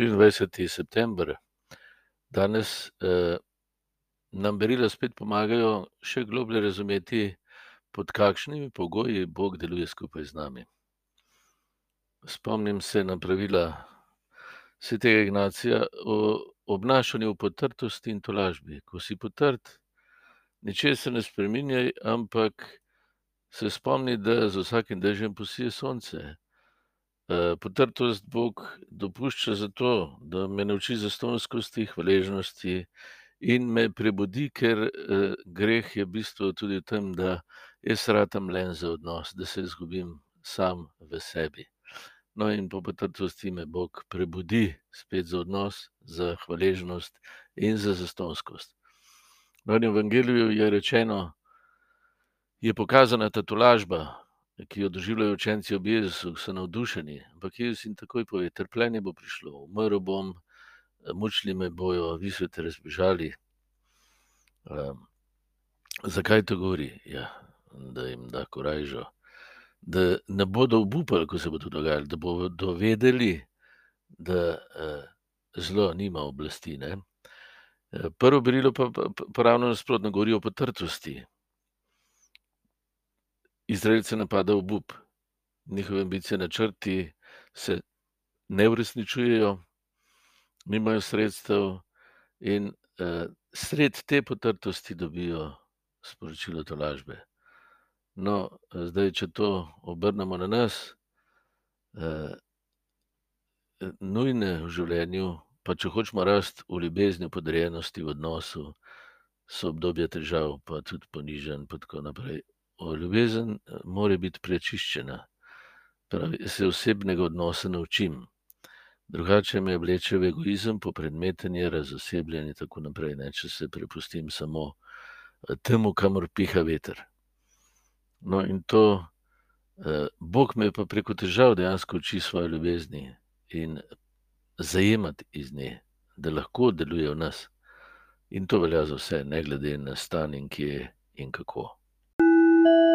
24. september. Danes eh, nam berila spet pomagajo še globlje razumeti, pod kakšnimi pogoji Bog deluje skupaj z nami. Spomnim se na pravila svetega Ignacija o obnašanju v potrtosti in tolažbi. Ko si potrt, ničesar ne spreminjaj, ampak se spomni, da z vsakim dežjem posije sonce. Eh, potrtost Bog dopušča zato, da me nauči zastonskosti, hvaležnosti in me prebudi, ker eh, greh je v bistvu tudi v tem, da jaz ratam len za odnos, da se izgubim sam v sebi. No, in po potrtosti me Bog prebudi spet za odnos, za hvaležnost in za zastonskost. No, v Evangeliju je rečeno, je pokazana ta tolažba, ki jo doživljajo učenci ob Jezusu, so navdušeni. Ampak Jezus jim takoj pove: trpljenje bo prišlo, umrl bom, mučili me bojo, vi ste te razbežali. Um, zakaj to govori? Ja, da jim da korajžo, da ne bodo obupali, ko se bo to dogajalo, da bodo vedeli, da uh, zlo nima oblasti. Ne? Prvo berilo pa, pa, pa ravno nasprotno govori o potrtosti. Izraelce napada obup, njihove ambicije, načrti se ne uresničujejo, nimajo sredstev, in uh, sred te potrtosti dobijo sporočilo tolažbe. No, zdaj, če to obrnemo na nas, uh, nujne v življenju, pa če hočemo rasti v ljubezni, podrejenosti, v odnosu, so obdobja težav, pa tudi ponižen, in tako naprej ljubezen eh, mora biti prečiščena. Pravi, se osebnega odnosa naučim. Drugače me vleče v egoizem, po predmetenje, razosebljanje in tako naprej, ne, če se prepustim samo eh, temu, kamor piha veter. No, in to, eh, Bog me pa preko težav dejansko uči svoje ljubezni in zajemati iz nje, da lahko deluje v nas. In to velja za vse, ne glede na stan in kje in kako. thank you.